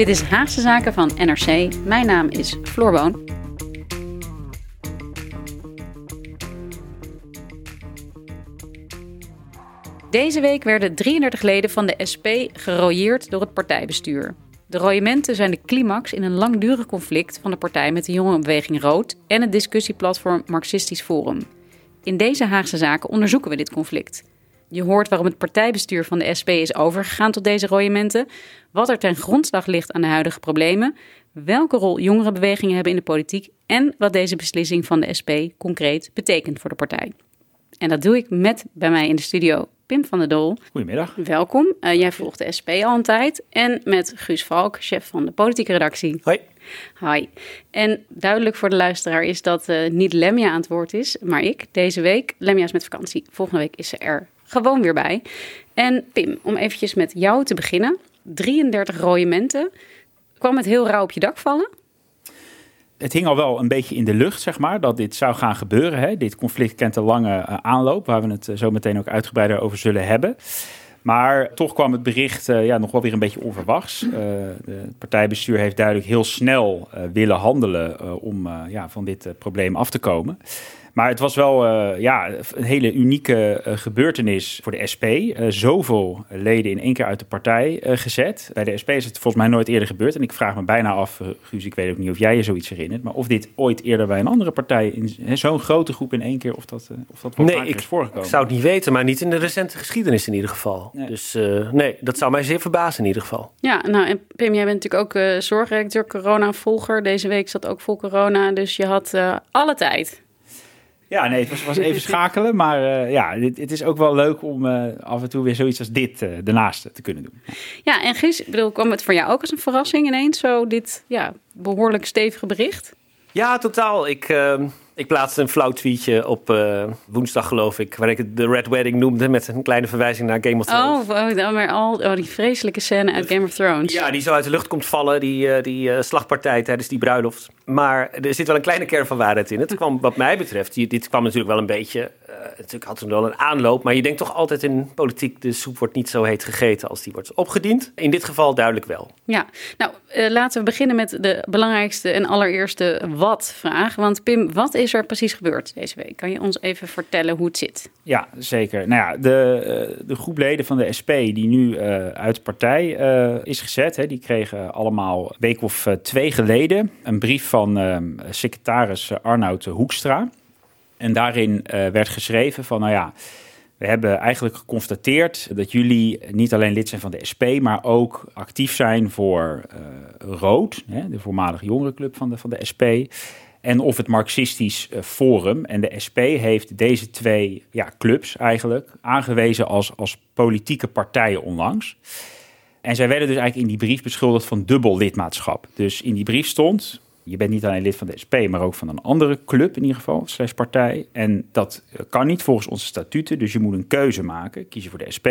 Dit is Haagse Zaken van NRC. Mijn naam is Floor Boon. Deze week werden 33 leden van de SP gerooieerd door het partijbestuur. De rooiementen zijn de climax in een langdurig conflict van de partij met de jongerenbeweging Rood en het discussieplatform Marxistisch Forum. In deze Haagse Zaken onderzoeken we dit conflict. Je hoort waarom het partijbestuur van de SP is overgegaan tot deze rooiementen, wat er ten grondslag ligt aan de huidige problemen, welke rol jongerenbewegingen hebben in de politiek en wat deze beslissing van de SP concreet betekent voor de partij. En dat doe ik met bij mij in de studio Pim van der Dol. Goedemiddag. Welkom. Uh, jij volgt de SP al een tijd. En met Guus Valk, chef van de politieke redactie. Hoi. Hi. En duidelijk voor de luisteraar is dat uh, niet Lemja aan het woord is, maar ik deze week. Lemja is met vakantie. Volgende week is ze er gewoon weer bij. En Pim, om eventjes met jou te beginnen. 33 rooiementen. Kwam het heel rauw op je dak vallen? Het hing al wel een beetje in de lucht, zeg maar, dat dit zou gaan gebeuren. Hè. Dit conflict kent een lange uh, aanloop, waar we het uh, zo meteen ook uitgebreider over zullen hebben. Maar toch kwam het bericht uh, ja, nog wel weer een beetje onverwachts. het partijbestuur heeft duidelijk heel snel willen handelen om ja, van dit probleem af te komen. Maar het was wel uh, ja, een hele unieke uh, gebeurtenis voor de SP. Uh, zoveel leden in één keer uit de partij gezet. Bij de SP is het volgens mij nooit eerder gebeurd. En ik vraag me bijna af, Guus, ik weet ook niet of jij je zoiets herinnert. Maar of dit ooit eerder bij een andere partij, in zo'n grote groep in één keer, of dat, of dat nee, ik, is voorgekomen. Ik zou het niet weten, maar niet in de recente geschiedenis in ieder geval. Nee. Dus nee, dat zou mij zeer verbazen in ieder geval. Ja, nou en Pim, jij bent natuurlijk ook zorgredacteur, corona-volger. Deze week zat ook vol corona, dus je had alle tijd. Ja, nee, het was, was even schakelen. Maar uh, ja, het, het, is ook wel leuk om uh, af en toe weer zoiets als dit uh, ernaast te kunnen doen. Ja, en Guus, bedoel, kwam het voor jou ook als een verrassing ineens, zo dit ja, behoorlijk stevige bericht? Ja, totaal. Ik, ehm, ik plaatste een flauw tweetje op uh, woensdag, geloof ik, waar ik het de Red Wedding noemde met een kleine verwijzing naar Game of Thrones. Oh, oh, maar al oh, die vreselijke scène uit Game of Thrones. Ja, die zo uit de lucht komt vallen, die, uh, die uh, slagpartij tijdens die bruiloft. Maar er zit wel een kleine kern van waarheid in. Het kwam, wat mij betreft, dit kwam natuurlijk wel een beetje. Natuurlijk had het wel een aanloop, maar je denkt toch altijd in politiek: de soep wordt niet zo heet gegeten als die wordt opgediend. In dit geval duidelijk wel. Ja, nou laten we beginnen met de belangrijkste en allereerste wat-vraag. Want Pim, wat is er precies gebeurd deze week? Kan je ons even vertellen hoe het zit? Ja, zeker. Nou ja, de, de groep leden van de SP die nu uh, uit de partij uh, is gezet, hè, die kregen allemaal een week of twee geleden een brief van secretaris Arnoud Hoekstra. En daarin werd geschreven van, nou ja, we hebben eigenlijk geconstateerd dat jullie niet alleen lid zijn van de SP, maar ook actief zijn voor Rood, hè, de voormalige jongerenclub van de, van de SP en of het Marxistisch Forum. En de SP heeft deze twee ja, clubs eigenlijk aangewezen als, als politieke partijen onlangs. En zij werden dus eigenlijk in die brief beschuldigd van dubbel lidmaatschap. Dus in die brief stond, je bent niet alleen lid van de SP, maar ook van een andere club in ieder geval, slash partij. En dat kan niet volgens onze statuten, dus je moet een keuze maken. Kies je voor de SP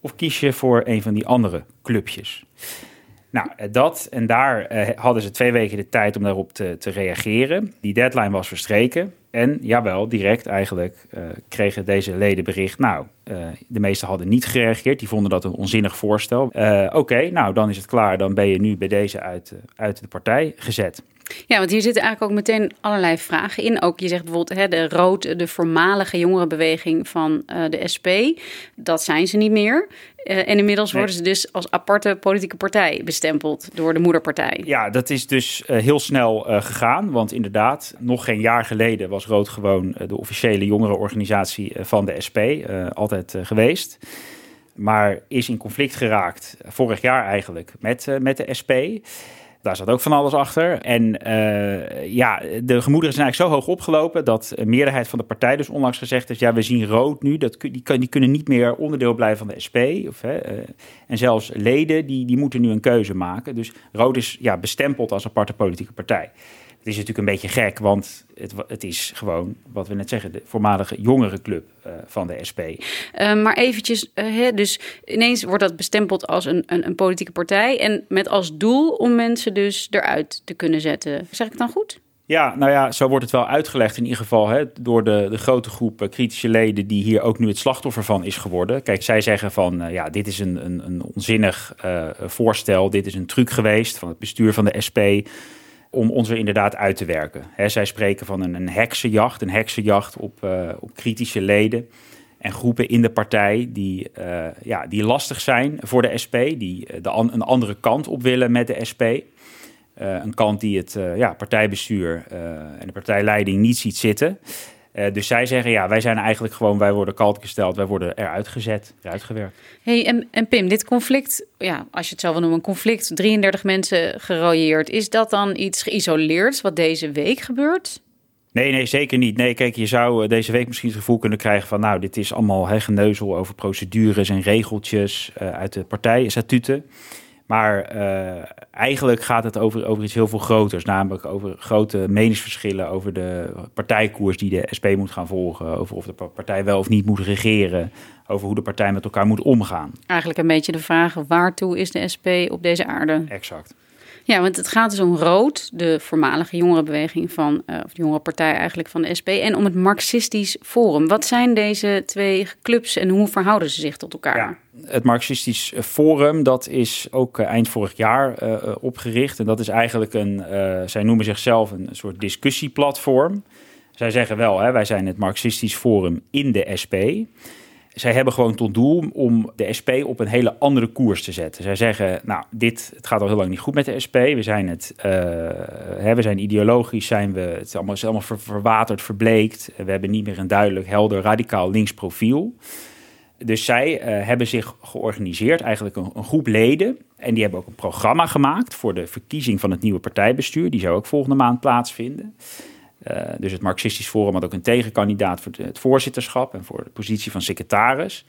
of kies je voor een van die andere clubjes. Nou, dat en daar eh, hadden ze twee weken de tijd om daarop te, te reageren. Die deadline was verstreken. En jawel, direct eigenlijk uh, kregen deze leden bericht. Nou, de meesten hadden niet gereageerd. Die vonden dat een onzinnig voorstel. Oké, nou dan is het klaar. Dan ben je nu bij deze uit, uit de partij gezet. Ja, want hier zitten eigenlijk ook meteen allerlei vragen in. Ook je zegt bijvoorbeeld hè, de rood, de voormalige jongerenbeweging van uh, de SP. Dat zijn ze niet meer. Uh, en inmiddels nee. worden ze dus als aparte politieke partij bestempeld door de moederpartij. Ja, dat is dus uh, heel snel uh, gegaan. Want inderdaad, nog geen jaar geleden was Rood gewoon de officiële jongerenorganisatie van de SP. altijd geweest. Maar is in conflict geraakt, vorig jaar eigenlijk, met, met de SP. Daar zat ook van alles achter. En uh, ja, de gemoederen zijn eigenlijk zo hoog opgelopen dat een meerderheid van de partij dus onlangs gezegd heeft: ja, we zien rood nu. Dat, die, die kunnen niet meer onderdeel blijven van de SP. Of, hè, uh, en zelfs leden die, die moeten nu een keuze maken. Dus rood is ja, bestempeld als aparte politieke partij. Het is natuurlijk een beetje gek, want het, het is gewoon, wat we net zeggen, de voormalige jongerenclub uh, van de SP. Uh, maar eventjes, uh, hè, dus ineens wordt dat bestempeld als een, een, een, politieke partij en met als doel om mensen dus eruit te kunnen zetten. Zeg ik het dan goed? Ja, nou ja, zo wordt het wel uitgelegd in ieder geval hè, door de, de grote groep kritische leden die hier ook nu het slachtoffer van is geworden. Kijk, zij zeggen van ja, dit is een, een, een onzinnig voorstel, dit is een truc geweest van het bestuur van de SP om ons er inderdaad uit te werken. zij spreken van een, een heksenjacht, een heksenjacht op, uh, op kritische leden en groepen in de partij die, uh, ja, die lastig zijn voor de SP, die uh, de an een andere kant op willen met de SP. een kant die het ja, partijbestuur en de partijleiding niet ziet zitten. Uh, dus zij zeggen, ja, wij zijn eigenlijk gewoon, wij worden kalt gesteld, wij worden eruit gezet, eruit gewerkt. hey, en, en Pim, dit conflict, ja, als je het zo wil noemen, een conflict, 33 mensen gerooieerd, is dat dan iets geïsoleerd wat deze week gebeurt? Nee, nee, zeker niet. Nee, kijk, je zou eh, deze week misschien het gevoel kunnen krijgen van, nou, dit is allemaal he, geneuzel over procedures en regeltjes uh, uit de partijstatuten. Maar uh, eigenlijk gaat het over, over iets heel veel groters. Namelijk over grote meningsverschillen over de partijkoers die de SP moet gaan volgen. Over of de partij wel of niet moet regeren. Over hoe de partij met elkaar moet omgaan. Eigenlijk een beetje de vraag: waartoe is de SP op deze aarde? Exact. Ja, want het gaat dus om Rood, de voormalige jongerenbeweging van, uh, of de jongerenpartij eigenlijk van de SP, en om het Marxistisch Forum. Wat zijn deze twee clubs en hoe verhouden ze zich tot elkaar? Ja, het Marxistisch Forum, dat is ook uh, eind vorig jaar opgericht. En dat is eigenlijk een, zij noemen zichzelf een soort discussieplatform. Zij zeggen wel, hè, wij zijn het Marxistisch Forum in de SP zij hebben gewoon tot doel om de SP op een hele andere koers te zetten. Zij zeggen, nou, dit, het gaat al heel lang niet goed met de SP. We zijn het, hè, we zijn ideologisch, zijn we, het is allemaal, allemaal ver, verwaterd, verbleekt. We hebben niet meer een duidelijk, helder, radicaal links profiel. Dus zij uh, hebben zich georganiseerd, eigenlijk een, een, groep leden. En die hebben ook een programma gemaakt voor de verkiezing van het nieuwe partijbestuur. Die zou ook volgende maand plaatsvinden. Uh, dus het Marxistisch Forum had ook een tegenkandidaat voor het voorzitterschap en voor de positie van secretaris.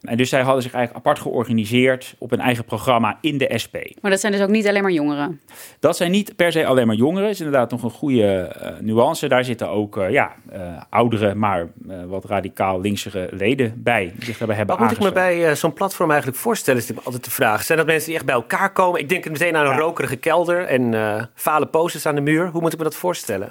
En dus zij hadden zich eigenlijk apart georganiseerd op een eigen programma in de SP. Maar dat zijn dus ook niet alleen maar jongeren? Dat zijn niet per se alleen maar jongeren. Dat is inderdaad nog een goede uh, nuance. Daar zitten ook uh, ja, uh, oudere, maar wat radicaal linksere leden bij. Die zich daarbij hebben Wat moet ik me bij zo'n platform eigenlijk voorstellen, is altijd de vraag. Zijn dat mensen die echt bij elkaar komen? Ik denk meteen aan een ja. rokerige kelder en fale posters aan de muur. Hoe moet ik me dat voorstellen?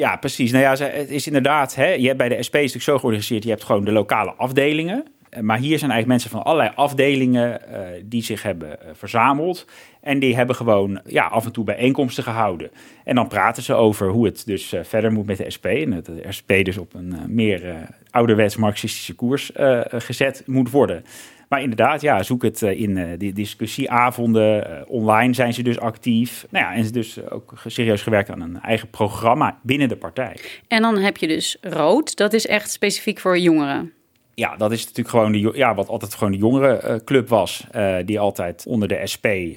Ja, precies. Nou ja, het is inderdaad, hè, je hebt bij de SP is natuurlijk zo georganiseerd, je hebt gewoon de lokale afdelingen. Maar hier zijn eigenlijk mensen van allerlei afdelingen uh, die zich hebben uh, verzameld. En die hebben gewoon ja, af en toe bijeenkomsten gehouden. En dan praten ze over hoe het dus verder moet met de SP. En dat de SP dus op een meer ouderwets marxistische koers gezet moet worden. Maar inderdaad, ja, zoek het in die discussieavonden. online zijn ze dus actief. Nou ja, en ze dus ook serieus gewerkt aan een eigen programma binnen de partij. En dan heb je dus rood. Dat is echt specifiek voor jongeren. Ja, dat is natuurlijk gewoon de, ja, wat altijd gewoon de jongerenclub was, uh, die altijd onder de SP uh,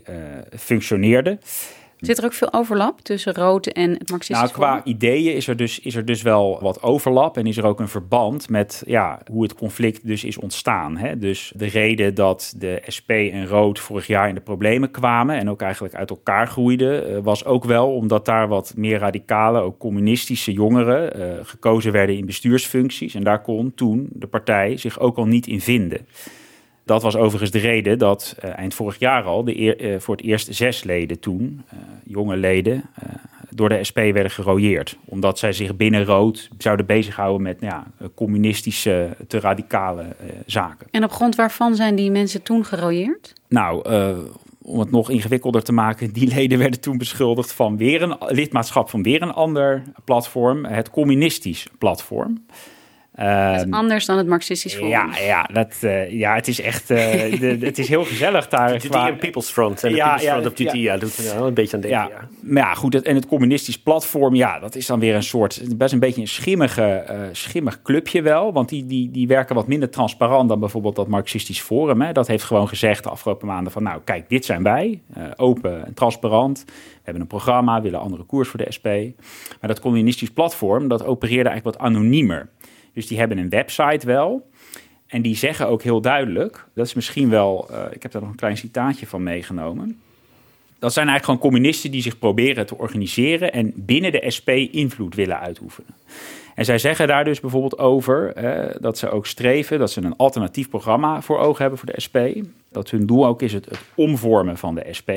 functioneerde. Zit er ook veel overlap tussen rood en het marxisme? Nou, qua ideeën is er, dus, is er dus wel wat overlap en is er ook een verband met ja, hoe het conflict dus is ontstaan. Hè? Dus de reden dat de SP en rood vorig jaar in de problemen kwamen en ook eigenlijk uit elkaar groeiden, uh, was ook wel omdat daar wat meer radicale, ook communistische jongeren uh, gekozen werden in bestuursfuncties. En daar kon toen de partij zich ook al niet in vinden. Dat was overigens de reden dat uh, eind vorig jaar al de eer, uh, voor het eerst zes leden toen, uh, jonge leden, door de SP werden gerooieerd. Omdat zij zich binnen rood zouden bezighouden met nou ja, communistische, te radicale zaken. En op grond waarvan zijn die mensen toen gerooieerd? Nou, om het nog ingewikkelder te maken, die leden werden toen beschuldigd van weer een lidmaatschap van weer een ander platform, het communistisch platform. Uh, anders dan het Marxistisch Forum. Ja, ja, dat, uh, ja het is echt uh, de, het is heel gezellig daar. Die en People's Front. En de ja, People's ja, Front of TT, ja, doet er wel een beetje aan denken. Ja, ja. Maar ja, goed, en het communistisch platform, ja, dat is dan weer een soort, best een beetje een schimmige, schimmig clubje wel. Want die, die, die werken wat minder transparant dan bijvoorbeeld dat Marxistisch Forum. Hè. Dat heeft gewoon gezegd de afgelopen maanden van, nou, kijk, dit zijn wij. open en transparant. We hebben een programma, willen andere koers voor de SP. Maar dat communistisch platform, dat opereerde eigenlijk wat anoniemer. Dus die hebben een website wel. En die zeggen ook heel duidelijk, dat is misschien wel, uh, ik heb daar nog een klein citaatje van meegenomen. Dat zijn eigenlijk gewoon communisten die zich proberen te organiseren en binnen de SP invloed willen uitoefenen. En zij zeggen daar dus bijvoorbeeld over uh, dat ze ook streven, dat ze een alternatief programma voor ogen hebben voor de SP. Dat hun doel ook is het, het omvormen van de SP.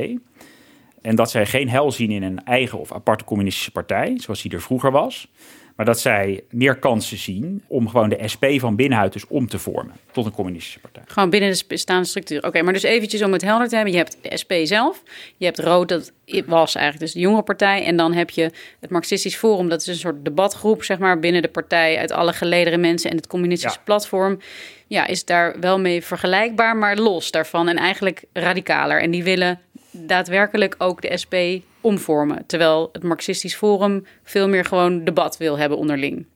En dat zij geen hel zien in een eigen of aparte communistische partij, zoals die er vroeger was. Maar dat zij meer kansen zien om gewoon de SP van binnenuit dus om te vormen tot een communistische partij. Gewoon binnen de bestaande structuur. Oké, maar dus eventjes om het helder te hebben. Je hebt de SP zelf, je hebt Rood, dat was eigenlijk dus de jonge partij. En dan heb je het Marxistisch Forum, dat is een soort debatgroep zeg maar binnen de partij uit alle gelederen mensen en het communistische platform. Ja, is daar wel mee vergelijkbaar, maar los daarvan en eigenlijk radicaler. En die willen daadwerkelijk ook de SP omvormen. Terwijl het Marxistisch Forum veel meer gewoon debat wil hebben onderling.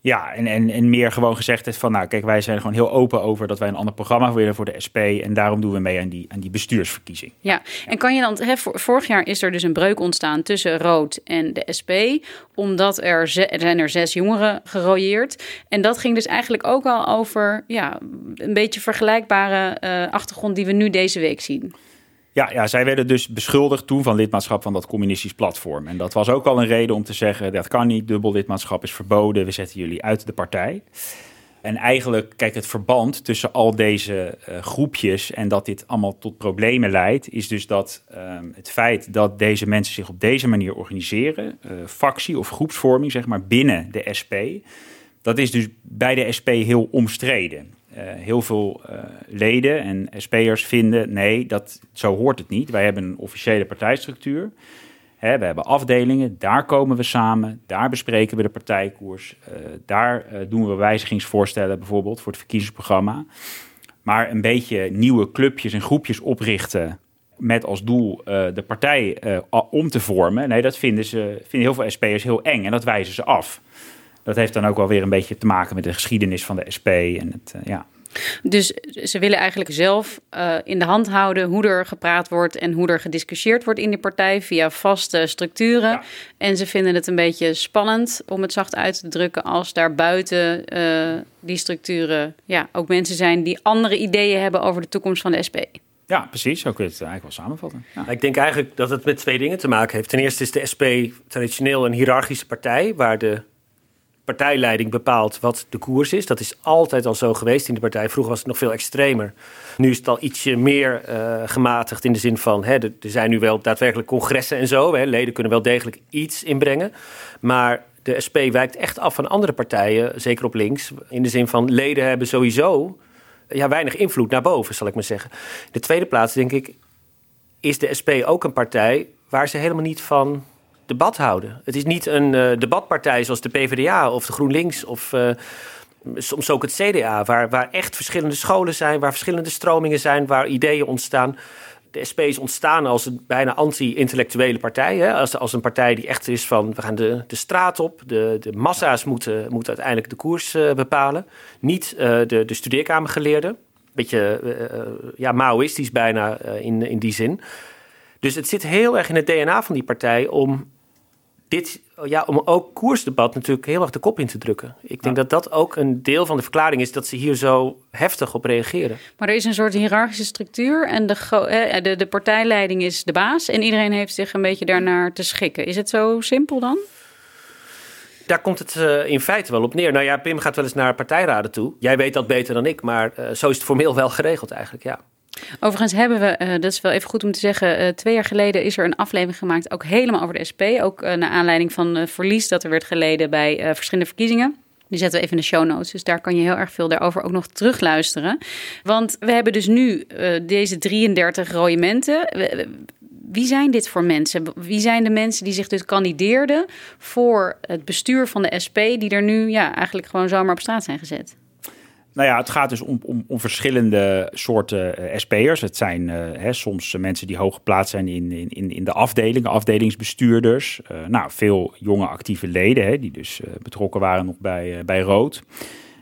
Ja, en, en, en meer gewoon gezegd heeft van, nou kijk, wij zijn gewoon heel open over dat wij een ander programma willen voor de SP. En daarom doen we mee aan die, aan die bestuursverkiezing. Ja, en kan je dan, hè, vorig jaar is er dus een breuk ontstaan tussen Rood en de SP. Omdat er, er zijn er zes jongeren gerooieerd. En dat ging dus eigenlijk ook al over ja, een beetje vergelijkbare uh, achtergrond die we nu deze week zien. Ja, ja, zij werden dus beschuldigd toen van lidmaatschap van dat communistisch platform. En dat was ook al een reden om te zeggen, dat kan niet, dubbel lidmaatschap is verboden, we zetten jullie uit de partij. En eigenlijk, kijk, het verband tussen al deze uh, groepjes en dat dit allemaal tot problemen leidt, is dus dat uh, het feit dat deze mensen zich op deze manier organiseren, uh, factie of groepsvorming, zeg maar, binnen de SP, dat is dus bij de SP heel omstreden. Uh, heel veel uh, leden en SP'ers vinden: nee, dat, zo hoort het niet. Wij hebben een officiële partijstructuur. Hè, we hebben afdelingen, daar komen we samen, daar bespreken we de partijkoers. Uh, daar doen we wijzigingsvoorstellen bijvoorbeeld voor het verkiezingsprogramma. Maar een beetje nieuwe clubjes en groepjes oprichten met als doel de partij om te vormen. Nee, dat vinden, ze, vinden heel veel SP'ers heel eng en dat wijzen ze af dat heeft dan ook wel weer een beetje te maken met de geschiedenis van de SP. En het, uh, ja. Dus ze willen eigenlijk zelf uh, in de hand houden hoe er gepraat wordt en hoe er gediscussieerd wordt in de partij via vaste structuren. Ja. En ze vinden het een beetje spannend, om het zacht uit te drukken, als daar buiten uh, die structuren ja, ook mensen zijn die andere ideeën hebben over de toekomst van de SP. Ja, precies. Zo kun je het eigenlijk wel samenvatten. Ja. Ik denk eigenlijk dat het met twee dingen te maken heeft. Ten eerste is de SP traditioneel een hiërarchische partij, waar de partijleiding bepaalt wat de koers is. Dat is altijd al zo geweest in de partij. Vroeger was het nog veel extremer. Nu is het al ietsje meer uh, gematigd in de zin van... Hè, er zijn nu wel daadwerkelijk congressen en zo. Hè. Leden kunnen wel degelijk iets inbrengen. Maar de SP wijkt echt af van andere partijen, zeker op links. In de zin van leden hebben sowieso ja, weinig invloed naar boven, zal ik maar zeggen. De tweede plaats, denk ik, is de SP ook een partij... waar ze helemaal niet van debat houden. Het is niet een uh, debatpartij zoals de PvdA of de GroenLinks of uh, soms ook het CDA, waar, waar echt verschillende scholen zijn, waar verschillende stromingen zijn, waar ideeën ontstaan. De SP is ontstaan als een bijna anti-intellectuele partij. Hè? Als, als een partij die echt is van we gaan de, de straat op, de, de massa's moeten, moeten uiteindelijk de koers uh, bepalen. Niet de, de studeerkamergeleerden. Beetje ja, Maoïstisch bijna in, in die zin. Dus het zit heel erg in het DNA van die partij om dit, ja, om ook koersdebat natuurlijk heel erg de kop in te drukken. Ik denk dat dat ook een deel van de verklaring is dat ze hier zo heftig op reageren. Maar er is een soort hiërarchische structuur en de, de, de partijleiding is de baas en iedereen heeft zich een beetje daarnaar te schikken. Is het zo simpel dan? Daar komt het uh, in feite wel op neer. Nou ja, Pim gaat wel eens naar partijraden toe. Jij weet dat beter dan ik, maar uh, zo is het formeel wel geregeld eigenlijk, ja. Overigens hebben we, uh, dat is wel even goed om te zeggen, uh, twee jaar geleden is er een aflevering gemaakt, ook helemaal over de SP. Ook uh, naar aanleiding van verlies dat er werd geleden bij verschillende verkiezingen. Die zetten we even in de show notes. Dus daar kan je heel erg veel daarover ook nog terugluisteren. Want we hebben dus nu deze 33 rooimenten. wie zijn dit voor mensen? Wie zijn de mensen die zich dus kandideerden voor het bestuur van de SP, die er nu ja, eigenlijk gewoon zomaar op straat zijn gezet? Nou ja, het gaat dus om, om, om verschillende soorten uh, SP'ers. Het zijn uh, hè, soms mensen die hoog geplaatst zijn in, in, in de afdelingen, afdelingsbestuurders. Uh, nou, veel jonge actieve leden, hè, die dus betrokken waren nog bij, bij Rood.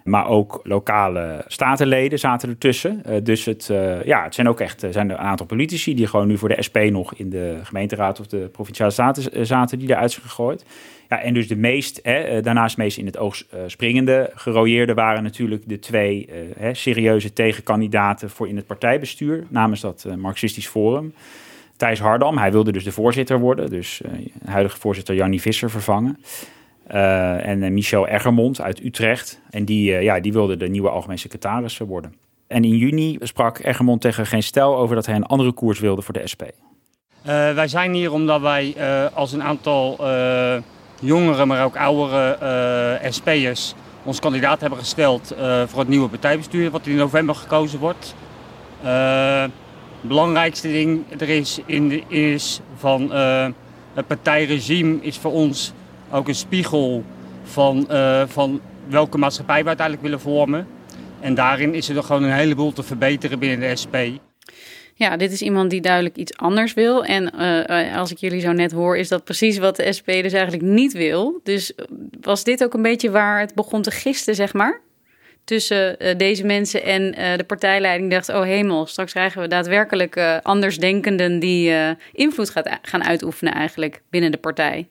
Maar ook lokale statenleden zaten ertussen. Uh, dus het, uh, ja, het zijn ook echt zijn een aantal politici die gewoon nu voor de SP nog in de gemeenteraad of de provinciale staten zaten die eruit zijn gegooid. Ja, en dus de meest, hè, daarnaast meest in het oog springende gerooieerde waren natuurlijk de twee hè, serieuze tegenkandidaten voor in het partijbestuur namens dat Marxistisch Forum. Thijs Hardam, hij wilde dus de voorzitter worden, dus huidige voorzitter Jannie Visser vervangen. Uh, en uh, Michel Eggermond uit Utrecht. En die, uh, ja, die wilde de nieuwe algemeen secretaris worden. En in juni sprak Eggermond tegen Geen Stel over dat hij een andere koers wilde voor de SP. wij zijn hier omdat wij als een aantal jongere, maar ook oudere SP'ers ons kandidaat hebben gesteld voor het nieuwe partijbestuur, wat in november gekozen wordt. het belangrijkste ding er is, in is van het partijregime is voor ons ook een spiegel van, uh, van welke maatschappij we uiteindelijk willen vormen. En daarin is er gewoon een heleboel te verbeteren binnen de SP. Ja, dit is iemand die duidelijk iets anders wil. En uh, als ik jullie zo net hoor, is dat precies wat de SP dus eigenlijk niet wil. Dus was dit ook een beetje waar het begon te gisten, zeg maar? Tussen deze mensen en de partijleiding dacht: oh hemel, straks krijgen we daadwerkelijk andersdenkenden die invloed gaat, gaan uitoefenen eigenlijk binnen de partij.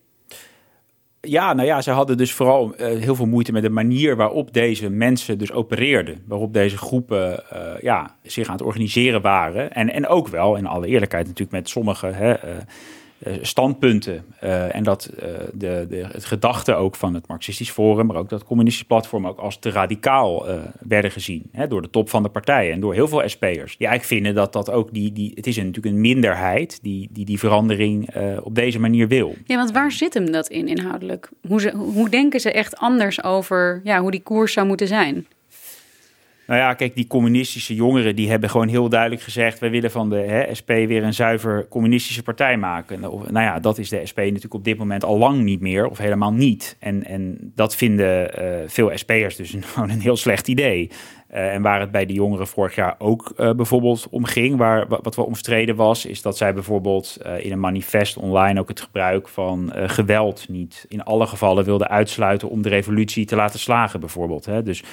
Ja, nou ja, ze hadden dus vooral uh, heel veel moeite met de manier waarop deze mensen dus opereerden. Waarop deze groepen uh, ja, zich aan het organiseren waren. En, en ook wel, in alle eerlijkheid natuurlijk, met sommige hè, eh, standpunten. Uh, en dat uh, de, de, het gedachte ook van het Marxistisch Forum, maar ook dat communistische platform ook als te radicaal werden gezien. Hè, door de top van de partij en door heel veel SP'ers. Die eigenlijk vinden dat dat ook die, die het is natuurlijk een minderheid die die, die verandering op deze manier wil. Ja, want waar zit hem dat in inhoudelijk? Hoe, ze, hoe denken ze echt anders over ja, hoe die koers zou moeten zijn? Nou ja, kijk, die communistische jongeren die hebben gewoon heel duidelijk gezegd: wij willen van de hè, SP weer een zuiver communistische partij maken. Nou, nou ja, dat is de SP natuurlijk op dit moment al lang niet meer, of helemaal niet. En, en dat vinden uh, veel SP'ers dus gewoon een heel slecht idee. Uh, en waar het bij de jongeren vorig jaar ook uh, bijvoorbeeld om ging, waar, wat wel omstreden was, is dat zij bijvoorbeeld in een manifest online ook het gebruik van geweld niet in alle gevallen wilden uitsluiten om de revolutie te laten slagen, bijvoorbeeld. Hè. Dus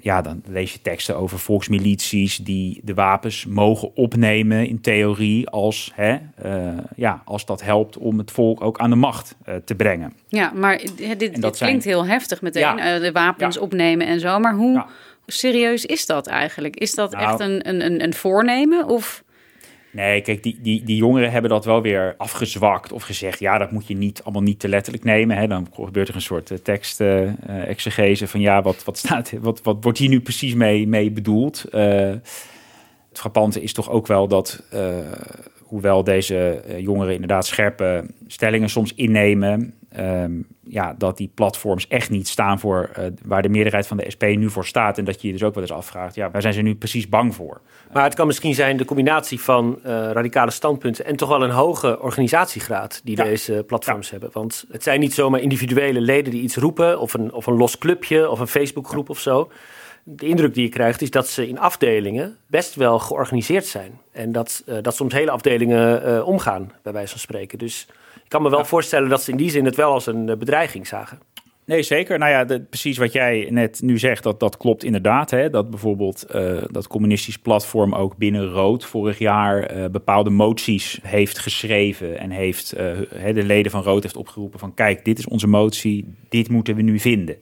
ja, dan lees je teksten over volksmilities die de wapens mogen opnemen in theorie als, hè, uh, ja, als dat helpt om het volk ook aan de macht uh, te brengen. Ja, maar dit, dit klinkt zijn... heel heftig meteen, ja. uh, de wapens ja. opnemen en zo. Maar hoe ja. serieus is dat eigenlijk? Is dat nou, echt een, een, een voornemen of... Nee, kijk, die, die, die jongeren hebben dat wel weer afgezwakt of gezegd, ja, dat moet je niet allemaal niet te letterlijk nemen. Hè. Dan gebeurt er een soort uh, tekst-exegese uh, van, ja, wat, wat, staat, wat, wat wordt hier nu precies mee, mee bedoeld? Het frappante is toch ook wel dat, hoewel deze jongeren inderdaad scherpe stellingen soms innemen, um, ja, dat die platforms echt niet staan voor uh, waar de meerderheid van de SP nu voor staat. En dat je je dus ook wel eens afvraagt, ja, waar zijn ze nu precies bang voor? Maar het kan misschien zijn de combinatie van uh, radicale standpunten en toch wel een hoge organisatiegraad die ja. deze platforms ja. hebben. Want het zijn niet zomaar individuele leden die iets roepen of een, of een los clubje of een Facebookgroep ja. of zo. De indruk die je krijgt is dat ze in afdelingen best wel georganiseerd zijn. En dat, uh, dat soms hele afdelingen omgaan, bij wijze van spreken. Dus ik kan me wel ja. voorstellen dat ze in die zin het wel als een uh, bedreiging zagen. Nee, zeker. Nou ja, de, precies wat jij net nu zegt, dat, dat klopt inderdaad. Hè? Dat bijvoorbeeld uh, dat communistisch platform ook binnen Rood vorig jaar uh, bepaalde moties heeft geschreven. En heeft de leden van Rood heeft opgeroepen van kijk, dit is onze motie, dit moeten we nu vinden.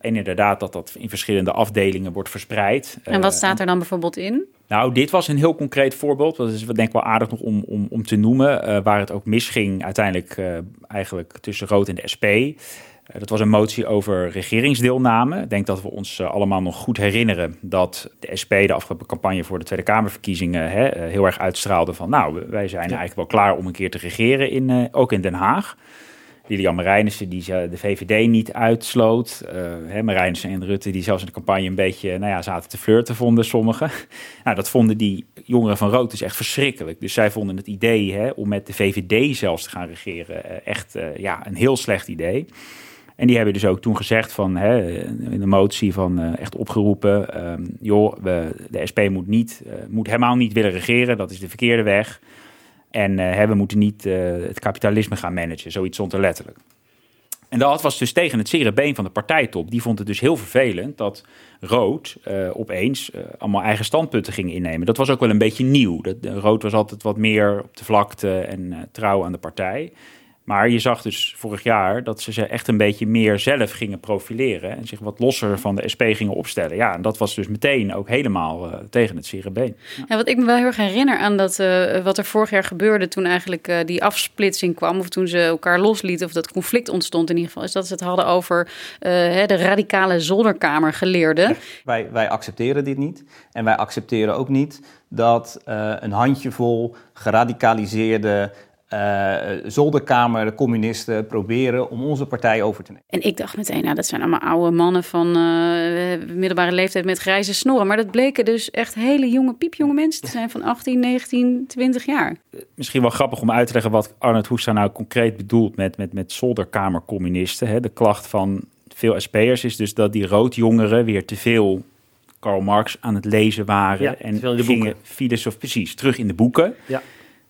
En inderdaad dat dat in verschillende afdelingen wordt verspreid. En wat staat er dan bijvoorbeeld in? Nou, dit was een heel concreet voorbeeld. Dat is denk ik wel aardig nog om, om, om te noemen. Uh, waar het ook misging uiteindelijk uh, eigenlijk tussen Rood en de SP. Uh, dat was een motie over regeringsdeelname. Ik denk dat we ons allemaal nog goed herinneren dat de SP de afgelopen campagne voor de Tweede Kamerverkiezingen hè, heel erg uitstraalde van nou, wij zijn eigenlijk wel klaar om een keer te regeren, in, ook in Den Haag. Lilian Marijnissen die de VVD niet uitsloot. Uh, en Rutte die zelfs in de campagne een beetje nou ja, zaten te flirten, vonden sommigen. nou, dat vonden die jongeren van Rood dus echt verschrikkelijk. Dus zij vonden het idee hè, om met de VVD zelfs te gaan regeren uh, echt uh, ja, een heel slecht idee. En die hebben dus ook toen gezegd van, hè, in de motie van echt opgeroepen, um, joh, de SP moet, niet, moet helemaal niet willen regeren, dat is de verkeerde weg. En uh, we moeten niet het kapitalisme gaan managen, zoiets stond er letterlijk. En dat was dus tegen het zere been van de partijtop. Die vond het dus heel vervelend dat Rood opeens allemaal eigen standpunten ging innemen. Dat was ook wel een beetje nieuw. Dat, Rood was altijd wat meer op de vlakte en trouw aan de partij. Maar je zag dus vorig jaar dat ze ze echt een beetje meer zelf gingen profileren. En zich wat losser van de SP gingen opstellen. Ja, en dat was dus meteen ook helemaal uh, tegen het zere been. Ja. ja. wat ik me wel heel erg herinner aan dat, uh, wat er vorig jaar gebeurde toen eigenlijk uh, die afsplitsing kwam. Of toen ze elkaar loslieten of dat conflict ontstond in ieder geval. Is dat ze het hadden over hè, de radicale zolderkamergeleerden. Wij, wij accepteren dit niet. En wij accepteren ook niet dat een handjevol geradicaliseerde uh, zolderkamer, de communisten proberen om onze partij over te nemen. En ik dacht meteen, nou, dat zijn allemaal oude mannen van uh, middelbare leeftijd met grijze snorren. Maar dat bleken dus echt hele jonge, piepjonge mensen te zijn van 18, 19, 20 jaar. Misschien wel grappig om uit te leggen wat Arnold Hoekstra nou concreet bedoelt met, met, met zolderkamercommunisten. Hè. De klacht van veel SP'ers is dus dat die roodjongeren weer te veel Karl Marx aan het lezen waren. Ja, en de gingen filosofie precies terug in de boeken. Ja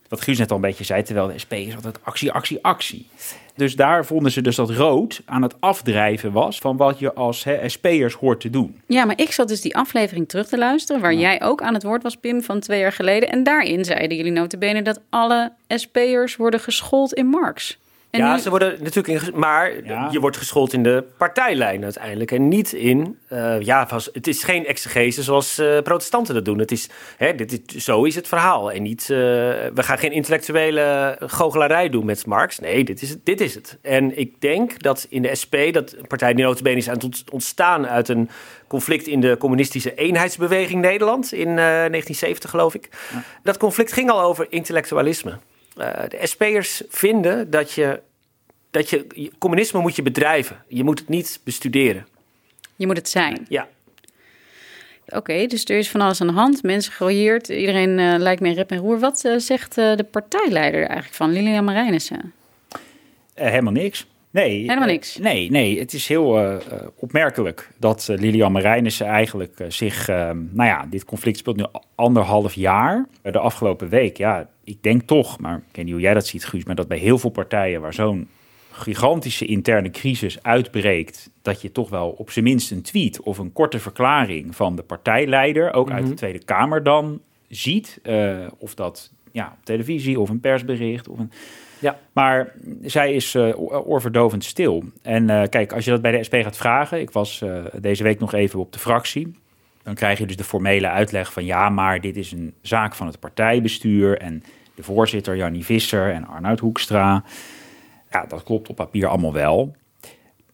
wat Guus net al een beetje zei, terwijl de SP is altijd actie, actie, actie. Dus daar vonden ze dus dat rood aan het afdrijven was van wat je als SP'ers hoort te doen. Ja, maar ik zat dus die aflevering terug te luisteren, waar ja. jij ook aan het woord was, Pim, van twee jaar geleden. En daarin zeiden jullie notabene dat alle SP'ers worden geschoold in Marx. En ja, nu... ze worden natuurlijk in, maar ja. je wordt geschoold in de partijlijn uiteindelijk en niet in, uh, ja, het is geen exegese zoals uh, protestanten dat doen. Het is, hè, dit, is, zo is het verhaal en niet, uh, we gaan geen intellectuele goochelarij doen met Marx. Nee, dit is het. Dit is het. En ik denk dat in de SP, dat een partij die notabene is aan het ontstaan uit een conflict in de communistische eenheidsbeweging Nederland in 1970 geloof ik. Ja. Dat conflict ging al over intellectualisme. Uh, de SP'ers vinden dat je, dat je communisme moet je bedrijven. Je moet het niet bestuderen. Je moet het zijn. Ja. Oké, okay, dus er is van alles aan de hand. Mensen gerooieerd. Iedereen uh, lijkt me rep en roer. Wat uh, zegt de partijleider eigenlijk van Lilian Marijnissen? helemaal niks. Nee, helemaal niks. Uh, nee, nee, het is heel uh, opmerkelijk dat uh, Lilian Marijnissen eigenlijk zich, nou ja, dit conflict speelt nu anderhalf jaar. de afgelopen week, ja, ik denk toch, maar ik weet niet hoe jij dat ziet, Guus, maar dat bij heel veel partijen waar zo'n gigantische interne crisis uitbreekt, dat je toch wel op zijn minst een tweet of een korte verklaring van de partijleider, ook mm -hmm. uit de Mhm. Tweede Kamer dan, ziet. of dat ja, op televisie of een persbericht of een. Ja. Maar zij is uh, oorverdovend stil. En uh, kijk, als je dat bij de SP gaat vragen, ik was uh, deze week nog even op de fractie. Dan krijg je dus de formele uitleg van ja, maar dit is een zaak van het partijbestuur. En de voorzitter Jannie Visser en Arnoud Hoekstra. Ja, dat klopt op papier allemaal wel.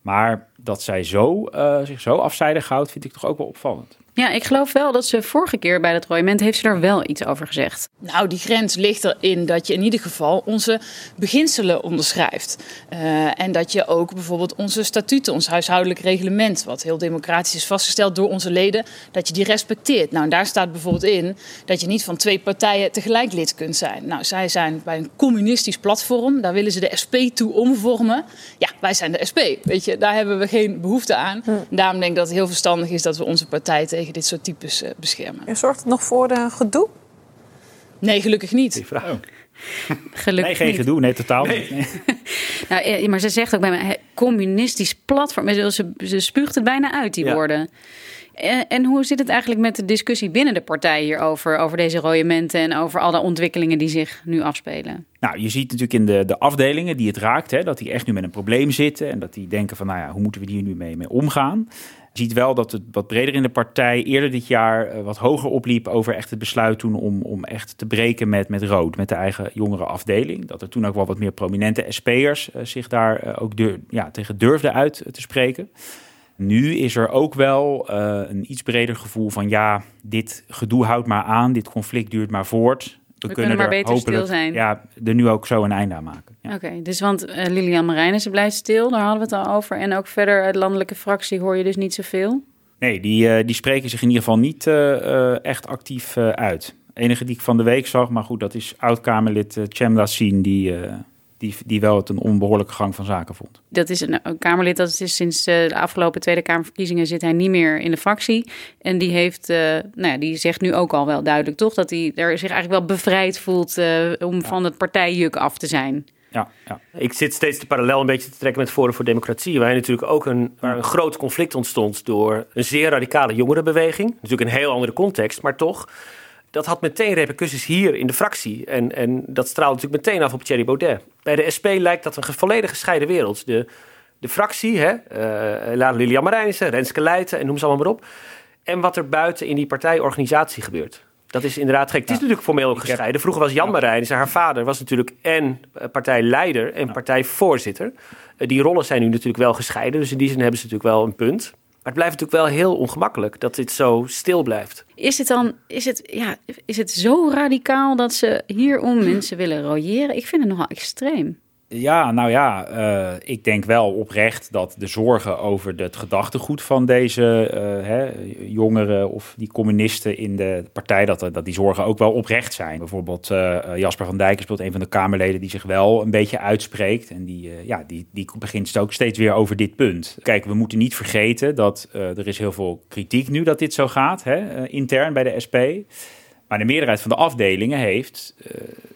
Maar dat zij zo, zich zo afzijdig houdt, vind ik toch ook wel opvallend. Ja, ik geloof wel dat ze vorige keer bij het royement heeft ze er wel iets over gezegd. Nou, die grens ligt erin dat je in ieder geval onze beginselen onderschrijft. Uh, en dat je ook bijvoorbeeld onze statuten, ons huishoudelijk reglement, wat heel democratisch is vastgesteld door onze leden, dat je die respecteert. Nou, en daar staat bijvoorbeeld in dat je niet van twee partijen tegelijk lid kunt zijn. Nou, zij zijn bij een communistisch platform, daar willen ze de SP toe omvormen. Ja, wij zijn de SP, weet je, daar hebben we geen behoefte aan. Daarom denk ik dat het heel verstandig is dat we onze partij tegen dit soort types uh, beschermen. En zorgt het nog voor uh, gedoe? Nee, gelukkig niet. Die vraag. Oh. Gelukkig nee, geen niet. gedoe, nee, totaal nee. niet. nou, maar ze zegt ook bij mij, communistisch platform. Ze, ze spuugt het bijna uit, die ja. woorden. En, en, hoe zit het eigenlijk met de discussie binnen de partij hierover, over deze royementen en over alle ontwikkelingen die zich nu afspelen? Nou, je ziet natuurlijk in de, de afdelingen die het raakt, hè, dat die echt nu met een probleem zitten en dat die denken van, nou ja, hoe moeten we hier nu mee, mee omgaan? Je ziet wel dat het wat breder in de partij eerder dit jaar uh, wat hoger opliep over echt het besluit toen om, om echt te breken met, met Rood, met de eigen jongere afdeling. Dat er toen ook wel wat meer prominente SP'ers uh, zich daar uh, ook dur ja, tegen durfden uit te spreken. Nu is er ook wel een iets breder gevoel van ja, dit gedoe houdt maar aan, dit conflict duurt maar voort. We kunnen maar er beter stil zijn. Ja, er nu ook zo een einde aan maken. Ja. Oké, dus want eh, Lilian Marijnissen blijft stil, daar hadden we het al over. En ook verder uit landelijke fractie hoor je dus niet zoveel. Nee, die, eh, die spreken zich in ieder geval niet eh, echt actief uit. enige die ik van de week zag, maar goed, dat is oud-Kamerlid uh, Chemla Sien, die, die, die wel het een onbehoorlijke gang van zaken vond. Dat is een, een Kamerlid, dat is sinds eh, de afgelopen Tweede Kamerverkiezingen zit hij niet meer in de fractie. En die heeft, eh, nou ja, die zegt nu ook al wel duidelijk toch, dat hij er zich eigenlijk wel bevrijd voelt eh, om van het partijjuk af te zijn. Ja, ja. Ik zit steeds de parallel een beetje te trekken met Forum voor Democratie. Waar natuurlijk ook een, waar een groot conflict ontstond door een zeer radicale jongerenbeweging. Natuurlijk een heel andere context, maar toch. Dat had meteen repercussies hier in de fractie. En, en dat straalde natuurlijk meteen af op Thierry Baudet. Bij de SP lijkt dat een volledig gescheiden wereld. De, de fractie, hè, uh, laat Lilian Marijnissen, Renske Leijten en noem ze allemaal maar op. En wat er buiten in die partijorganisatie gebeurt. Dat is inderdaad gek. Het is natuurlijk formeel ook gescheiden. Vroeger was Jan Marijnissen, haar vader, was natuurlijk en eh, partijleider en partijvoorzitter. Uh, die rollen zijn nu natuurlijk wel gescheiden. Dus in die zin hebben ze natuurlijk wel een punt. Maar het blijft natuurlijk wel heel ongemakkelijk dat dit zo stil blijft. Is het dan, is het, ja, is het zo radicaal dat ze hierom mensen willen royeren? Ik vind het nogal extreem. Ja, nou ja, uh, ik denk wel oprecht dat de zorgen over het gedachtegoed van deze uh, hè, jongeren of die communisten in de partij, dat, dat die zorgen ook wel oprecht zijn. Bijvoorbeeld Jasper van Dijk speelt een van de Kamerleden die zich wel een beetje uitspreekt. En die, ja, die, die begint ook steeds weer over dit punt. Kijk, we moeten niet vergeten dat er is heel veel kritiek nu dat dit zo gaat, hè, intern bij de SP. Maar de meerderheid van de afdelingen heeft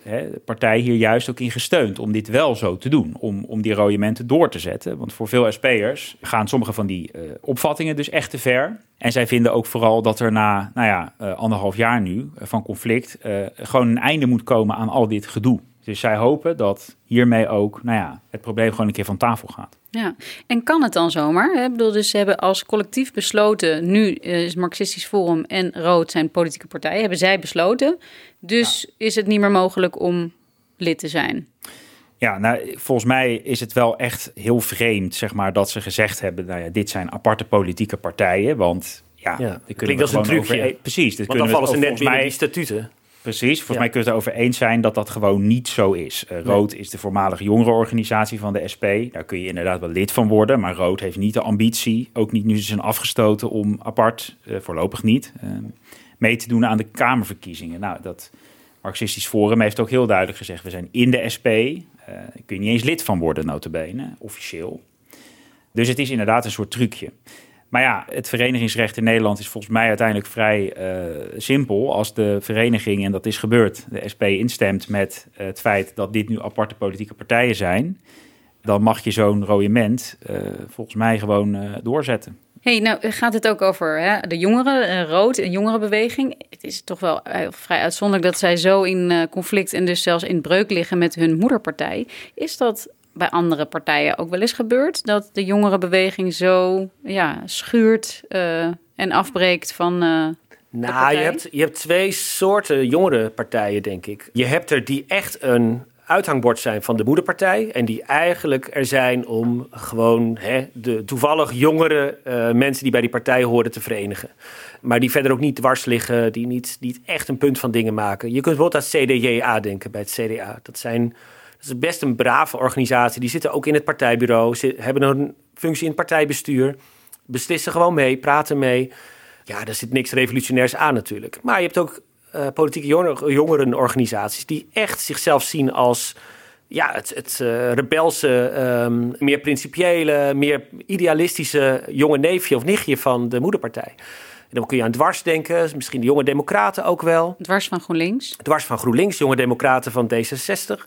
hè, de partij hier juist ook in gesteund om dit wel zo te doen. Om, om die royementen door te zetten. Want voor veel SP'ers gaan sommige van die uh, opvattingen dus echt te ver. En zij vinden ook vooral dat er na nou ja, uh, anderhalf jaar nu van conflict gewoon een einde moet komen aan al dit gedoe. Dus zij hopen dat hiermee ook nou ja, het probleem gewoon een keer van tafel gaat. Ja, en kan het dan zomaar? Ik bedoel, dus ze hebben als collectief besloten, nu is Marxistisch Forum en Rood zijn politieke partijen, hebben zij besloten. Dus ja. is het niet meer mogelijk om lid te zijn. Ja, nou, volgens mij is het wel echt heel vreemd, zeg maar, dat ze gezegd hebben, nou ja, dit zijn aparte politieke partijen, want ja, ja die klinkt als een trucje. Over, precies, dit Want dan vallen ze net binnen mij, die statuten. Precies, volgens ja. mij kunnen we het erover eens zijn dat dat gewoon niet zo is. Uh, Rood nee. is de voormalige jongerenorganisatie van de SP. Daar kun je inderdaad wel lid van worden, maar Rood heeft niet de ambitie, ook niet nu ze zijn afgestoten, om apart, uh, voorlopig niet, uh, mee te doen aan de Kamerverkiezingen. Nou, dat Marxistisch Forum heeft ook heel duidelijk gezegd, we zijn in de SP, daar kun je niet eens lid van worden, notabene, officieel. Dus het is inderdaad een soort trucje. Maar ja, het verenigingsrecht in Nederland is volgens mij uiteindelijk vrij uh, simpel. Als de vereniging, en dat is gebeurd, de SP instemt met uh, het feit dat dit nu aparte politieke partijen zijn, dan mag je zo'n royement uh, volgens mij gewoon doorzetten. hey, nou gaat het ook over hè, de jongeren, rood, een jongerenbeweging. Het is toch wel vrij uitzonderlijk dat zij zo in conflict en dus zelfs in breuk liggen met hun moederpartij. Is dat bij andere partijen ook wel eens gebeurd. Dat de jongerenbeweging zo ja, schuurt uh, en afbreekt van. Uh, nou, je hebt, je hebt twee soorten jongerenpartijen, denk ik. Je hebt er die echt een uithangbord zijn van de moederpartij. En die eigenlijk er zijn om gewoon hè, de toevallig jongere uh, mensen die bij die partij horen te verenigen. Maar die verder ook niet dwars liggen, die niet, niet echt een punt van dingen maken. Je kunt bijvoorbeeld aan CDJA denken bij het CDA. Dat zijn. Dat is best een brave organisatie. Die zitten ook in het partijbureau, ze hebben een functie in het partijbestuur, beslissen gewoon mee, praten mee. Ja, daar zit niks revolutionairs aan natuurlijk. Maar je hebt ook uh, politieke jongeren, jongerenorganisaties die echt zichzelf zien als ja, het, het uh, rebelse, um, meer principiële, meer idealistische jonge neefje of nichtje van de moederpartij. En dan kun je aan dwars denken, misschien de jonge democraten ook wel. Dwars van GroenLinks? Dwars van GroenLinks, jonge democraten van D66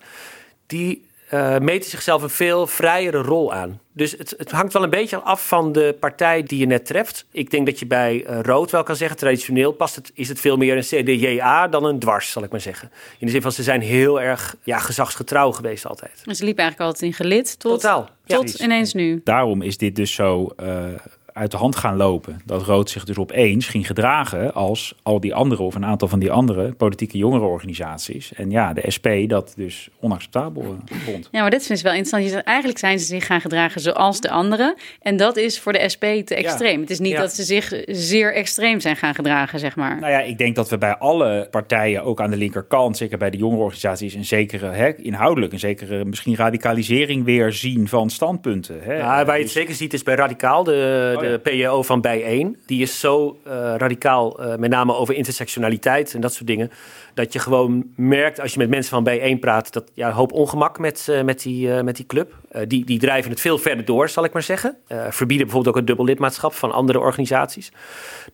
die uh, meten zichzelf een veel vrijere rol aan. Dus het, het, hangt wel een beetje af van de partij die je net treft. Ik denk dat je bij uh, Rood wel kan zeggen, traditioneel past het, is het veel meer een CDJA dan een dwars, zal ik maar zeggen. In de zin van ze zijn heel erg ja, gezagsgetrouw geweest altijd. En ze liepen eigenlijk altijd in gelid tot, Totaal, tot ja. ineens nu. Daarom is dit dus zo uh, uit de hand gaan lopen. Dat Rood zich dus opeens ging gedragen als al die andere of een aantal van die andere politieke jongerenorganisaties. En ja, de SP dat dus onacceptabel vond. Ja, maar dit is dus wel interessant. Je zegt, eigenlijk zijn ze zich gaan gedragen zoals de anderen. En dat is voor de SP te extreem. Het is niet Ja. dat ze zich zeer extreem zijn gaan gedragen, zeg maar. Nou ja, ik denk dat we bij alle partijen, ook aan de linkerkant, zeker bij de jongerenorganisaties, een zekere, hè, inhoudelijk, een zekere misschien radicalisering weer zien van standpunten. Hè. Ja, waar je het Dus- zeker ziet is bij Radicaal, de, Oh, ja. de PJO van Bijeen. Die is zo eh, radicaal, eh, met name over intersectionaliteit en dat soort dingen. Dat je gewoon merkt als je met mensen van Bijeen praat, dat ja, een hoop ongemak met, eh, met, die, met die club. Die, die drijven het veel verder door, zal ik maar zeggen. Verbieden bijvoorbeeld ook een dubbel lidmaatschap van andere organisaties.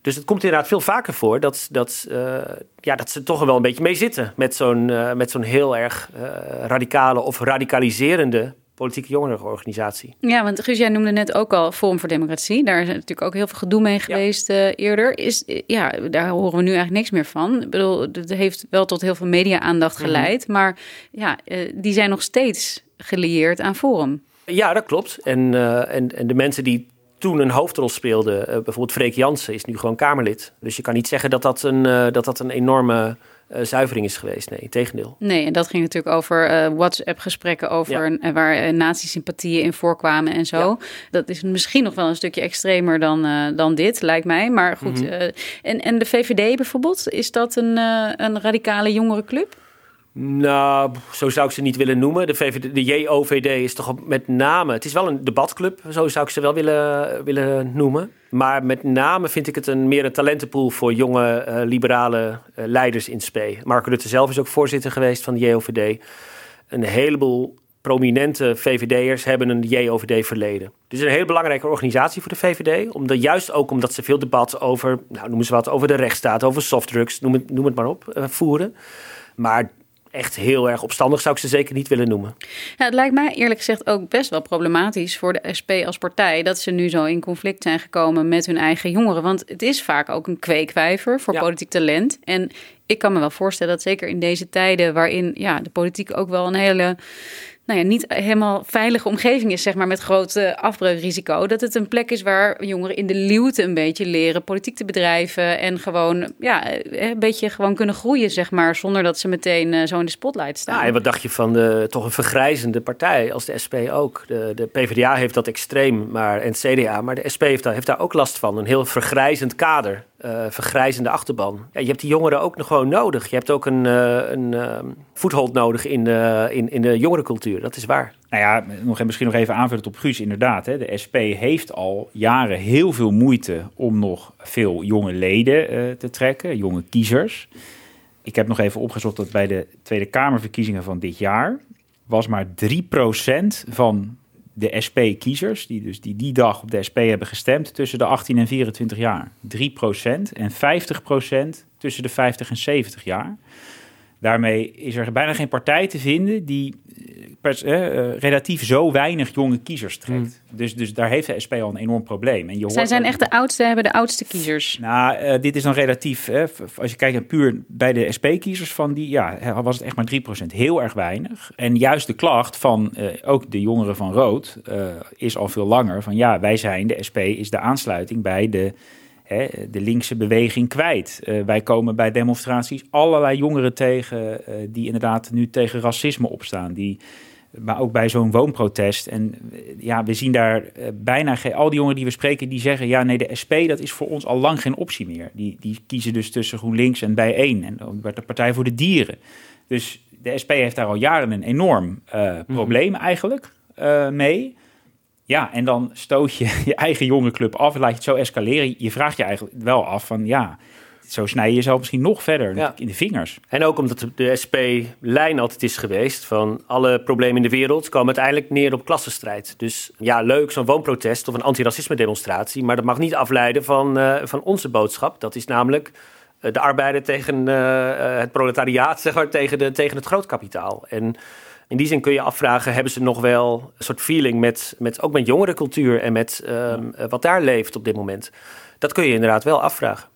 Dus het komt inderdaad veel vaker voor dat, dat, ja, dat ze toch wel een beetje mee zitten. Met zo'n met zo'n heel erg radicale of radicaliserende politieke jongerenorganisatie. Ja, want Guus, jij noemde net ook al Forum voor Democratie. Daar is natuurlijk ook heel veel gedoe mee geweest eh, eerder. Is, ja, daar horen we nu eigenlijk niks meer van. Ik bedoel, het heeft wel tot heel veel media-aandacht Mhm. geleid. Maar ja, eh, die zijn nog steeds gelieerd aan Forum. Ja, dat klopt. En, eh, en, en de mensen die toen een hoofdrol speelden, bijvoorbeeld Freek Jansen, is nu gewoon Kamerlid. Dus je kan niet zeggen dat dat een, dat dat een enorme eh, zuivering is geweest. Nee, tegendeel. Nee, en dat ging natuurlijk over eh, WhatsApp-gesprekken over Ja. eh, waar uh, nazi-sympathieën in voorkwamen en zo. Dat is misschien nog wel een stukje extremer dan, dan dit, lijkt mij. Maar goed, Mhm. en, en de VVD bijvoorbeeld, is dat een, een radicale jongerenclub? Nou, zo zou ik ze niet willen noemen. De, VVD, de JOVD is toch met name... Het is wel een debatclub, zo zou ik ze wel willen, willen noemen. Maar met name vind ik het een, meer een talentenpool voor jonge eh, liberale eh, leiders in SP. Mark Rutte zelf is ook voorzitter geweest van de JOVD. Een heleboel prominente VVD'ers hebben een JOVD-verleden. Dus een hele belangrijke organisatie voor de VVD. Omdat, juist ook omdat ze veel debat over, nou, noemen ze wat, over de rechtsstaat, over softdrugs, noem het, noem het maar op, eh, voeren. Maar echt heel erg opstandig zou ik ze zeker niet willen noemen. Ja, het lijkt mij eerlijk gezegd ook best wel problematisch voor de SP als partij dat ze nu zo in conflict zijn gekomen met hun eigen jongeren. Want het is vaak ook een kweekwijver voor Ja. politiek talent. En ik kan me wel voorstellen dat zeker in deze tijden waarin ja, de politiek ook wel een hele nou ja, niet helemaal veilige omgeving is, zeg maar, met groot eh, afbreukrisico. Dat het een plek is waar jongeren in de luwte een beetje leren politiek te bedrijven. En gewoon, ja, eh, een beetje gewoon kunnen groeien, zeg maar, zonder dat ze meteen eh, zo in de spotlight staan. Nou, en wat dacht je van de, toch een vergrijzende partij als de SP ook? De, de PvdA heeft dat extreem, maar, en het CDA, maar de SP heeft daar, heeft daar ook last van. Een heel vergrijzend kader, eh, vergrijzende achterban. Je hebt die jongeren ook nog gewoon nodig. Je hebt ook een, eh, een eh, voethold nodig in de, in, in de jongerencultuur, dat is waar. Nou ja, nog, en misschien nog even aanvullend op Guus. Inderdaad, hè, de SP heeft al jaren heel veel moeite om nog veel jonge leden te trekken, jonge kiezers. Ik heb nog even opgezocht dat bij de Tweede Kamerverkiezingen van dit jaar was maar 3% van de SP-kiezers, die dus die, die dag op de SP hebben gestemd, tussen de 18 en 24 jaar. 3% en 50% tussen de 50 en 70 jaar. Daarmee is er bijna geen partij te vinden die eh, pers- eh, relatief zo weinig jonge kiezers trekt. Dus, dus daar heeft de SP al een enorm probleem. En je hoort Zij zijn ook- echt de oudste, hebben de oudste kiezers. nou, eh, dit is dan relatief. Als je kijkt naar puur bij de SP-kiezers van die, ja, was het echt maar 3%. Heel erg weinig. En juist de klacht van ook de jongeren van Rood is al veel langer. Van ja, wij zijn, de SP is de aansluiting bij de, hè, de linkse beweging kwijt. Eh, wij komen bij demonstraties allerlei jongeren tegen eh, die inderdaad nu tegen racisme opstaan. Die maar ook bij zo'n woonprotest. En eh, ja, we zien daar bijna geen. Al die jongeren die we spreken, die zeggen: ja, nee, de SP, dat is voor ons al lang geen optie meer. Die, die kiezen dus tussen GroenLinks en Bijeen. En dan werd de Partij voor de Dieren. Dus de SP heeft daar al jaren een enorm eh, probleem eigenlijk mee. Ja, en dan stoot je je eigen jongerenclub af, laat je het zo escaleren. Je vraagt je eigenlijk wel af van ja, zo snij je jezelf misschien nog verder Ja. in de vingers. En ook omdat de- SP-lijn altijd is geweest van alle problemen in de wereld komen uiteindelijk neer op klassenstrijd. Dus ja, leuk zo'n woonprotest of een antiracisme demonstratie, maar dat mag niet afleiden van, eh, van onze boodschap. Dat is namelijk eh, de arbeider tegen eh, het proletariaat, zeg maar, tegen, de, tegen het grootkapitaal. En in die zin kun je afvragen, hebben ze nog wel een soort feeling met, met ook met jongerencultuur en met ehm, eh, wat daar leeft op dit moment? Dat kun je inderdaad wel afvragen.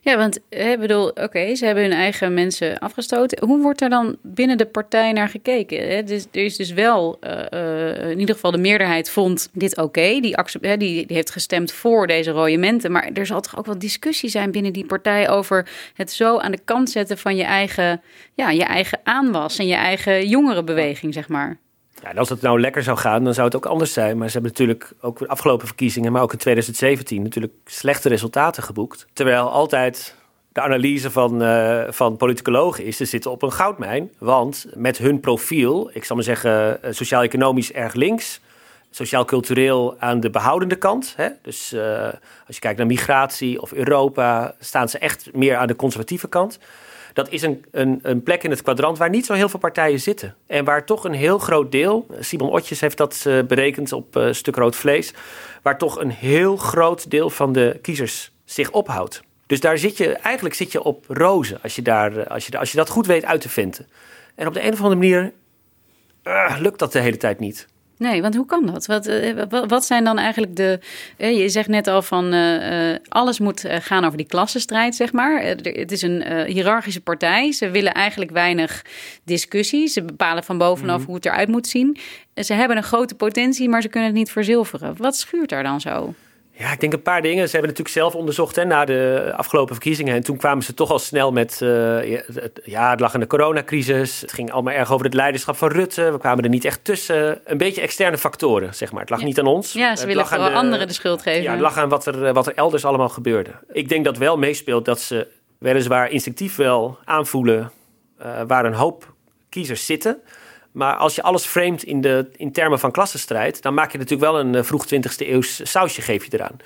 Ja, want ik bedoel, oké, ze hebben hun eigen mensen afgestoten. Hoe wordt er dan binnen de partij naar gekeken? Hè? Dus, er is dus wel, uh, in ieder geval de meerderheid vond dit oké. Die, die, die heeft gestemd voor deze royementen. Maar er zal toch ook wel discussie zijn binnen die partij over het zo aan de kant zetten van je eigen, ja, je eigen aanwas en je eigen jongerenbeweging, zeg maar. Ja, als het nou lekker zou gaan, dan zou het ook anders zijn. Maar ze hebben natuurlijk ook de afgelopen verkiezingen, maar ook in 2017 natuurlijk slechte resultaten geboekt. Terwijl altijd de analyse van, uh, van politicologen is, ze zitten op een goudmijn. Want met hun profiel, ik zal maar zeggen eh, sociaal-economisch erg links, sociaal-cultureel aan de behoudende kant. Hè? Dus uh, als je kijkt naar migratie of Europa, staan ze echt meer aan de conservatieve kant dat is een, een, een, plek in het kwadrant waar niet zo heel veel partijen zitten. En waar toch een heel groot deel, Simon Otjes heeft dat uh, berekend op uh, stuk rood vlees, waar toch een heel groot deel van de kiezers zich ophoudt. Dus daar zit je, eigenlijk zit je op rozen als je, daar, eh, als je, als je dat goed weet uit te vinden. En op de een of andere manier lukt dat de hele tijd niet. Nee, want hoe kan dat? Wat, eh, wat zijn dan eigenlijk de. Eh, je zegt net al van uh, alles moet gaan over die klassenstrijd, zeg maar. het is een uh, hiërarchische partij. Ze willen eigenlijk weinig discussie. Ze bepalen van bovenaf mm hoe het eruit moet zien. Ze hebben een grote potentie, maar ze kunnen het niet verzilveren. Wat schuurt daar dan zo? Ja, ik denk een paar dingen. Ze hebben natuurlijk zelf onderzocht hè, na de afgelopen verkiezingen. En toen kwamen ze toch al snel met... Uh, ja, het lag in de coronacrisis. Het ging allemaal erg over het leiderschap van Rutte. We kwamen er niet echt tussen. Een beetje externe factoren, zeg maar. Het lag niet aan ons. Ja, ze willen vooral anderen de schuld geven. Ja, het lag aan wat er, wat er elders allemaal gebeurde. Ik denk dat wel meespeelt dat ze weliswaar instinctief wel aanvoelen... Uh, waar een hoop kiezers zitten... Maar als je alles framet in, de, in termen van klassenstrijd, dan maak je natuurlijk wel een eh, vroeg 20e eeuws sausje geef je eraan.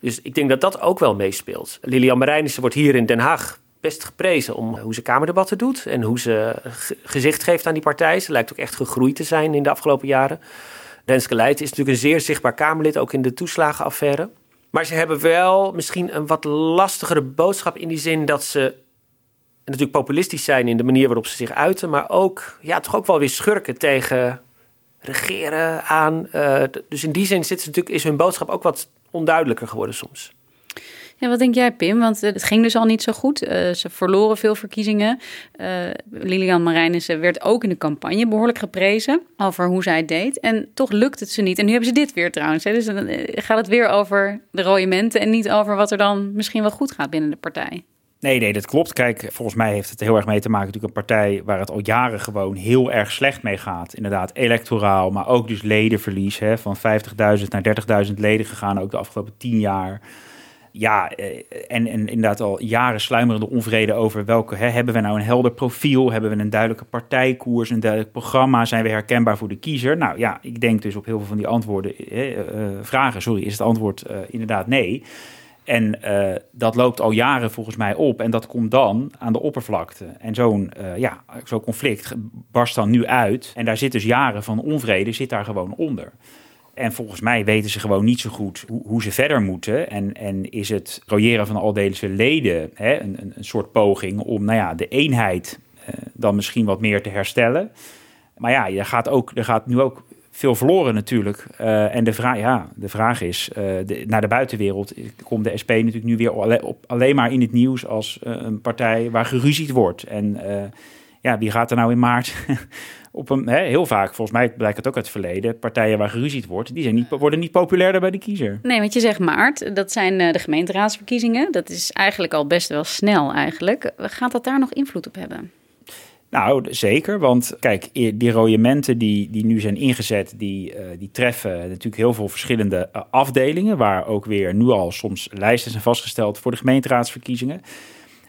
Dus ik denk dat dat ook wel meespeelt. Lilian Marijnissen wordt hier in Den Haag best geprezen om hoe ze Kamerdebatten doet en hoe ze gezicht geeft aan die partij. Ze lijkt ook echt gegroeid te zijn in de afgelopen jaren. Renske Leijt is natuurlijk een zeer zichtbaar Kamerlid, ook in de toeslagenaffaire. Maar ze hebben wel misschien een wat lastigere boodschap in die zin dat ze natuurlijk populistisch zijn in de manier waarop ze zich uiten, maar ook, ja, toch ook wel weer schurken tegen regeren aan. Uh, dus in die zin zit ze natuurlijk, is hun boodschap ook wat onduidelijker geworden soms. Ja, wat denk jij, Pim? Want het ging dus al niet zo goed. Uh, ze verloren veel verkiezingen. Uh, Lilian Marijnissen werd ook in de campagne behoorlijk geprezen over hoe zij het deed. En toch lukt het ze niet. En nu hebben ze dit weer trouwens. Hè? Dus dan gaat het weer over de rode menten en niet over wat er dan misschien wel goed gaat binnen de partij. Nee, nee, dat klopt. Kijk, volgens mij heeft het heel erg mee te maken natuurlijk een partij waar het al jaren gewoon heel erg slecht mee gaat. Inderdaad, electoraal, maar ook dus ledenverlies. Hè, van 50.000 naar 30.000 leden gegaan, ook de afgelopen tien jaar. Ja, eh, en, en inderdaad al jaren sluimerende onvrede over welke... Hè, hebben we nou een helder profiel? Hebben we een duidelijke partijkoers, een duidelijk programma? Zijn we herkenbaar voor de kiezer? Nou ja, ik denk dus op heel veel van die antwoorden, eh, uh, vragen, sorry, is het antwoord inderdaad nee. En uh, dat loopt al jaren volgens mij op en dat komt dan aan de oppervlakte. En zo'n uh, ja, zo'n conflict barst dan nu uit. En daar zit dus jaren van onvrede, zit daar gewoon onder. En volgens mij weten ze gewoon niet zo goed hoe, hoe ze verder moeten. En, en is het royeren van deze leden hè, een, een, een, soort poging om nou ja, de eenheid uh, dan misschien wat meer te herstellen. Maar ja, je gaat ook, er gaat nu ook veel verloren natuurlijk. Uh, en de, vraag, ja, de vraag is, uh, de, naar de buitenwereld komt de SP natuurlijk nu weer op, alleen maar in het nieuws als uh, een partij waar geruzied wordt. En ja, wie gaat er nou in maart op een, hè, heel vaak, volgens mij blijkt het ook uit het verleden, partijen waar geruzied wordt, die zijn niet, worden niet populairder bij de kiezer. Nee, want je zegt maart, dat zijn de gemeenteraadsverkiezingen. Dat is eigenlijk al best wel snel eigenlijk. Gaat dat daar nog invloed op hebben? Nou, zeker. Want kijk, die royementen die, die nu zijn ingezet, die, uh, die treffen natuurlijk heel veel verschillende uh, afdelingen. Waar ook weer nu al soms lijsten zijn vastgesteld voor de gemeenteraadsverkiezingen.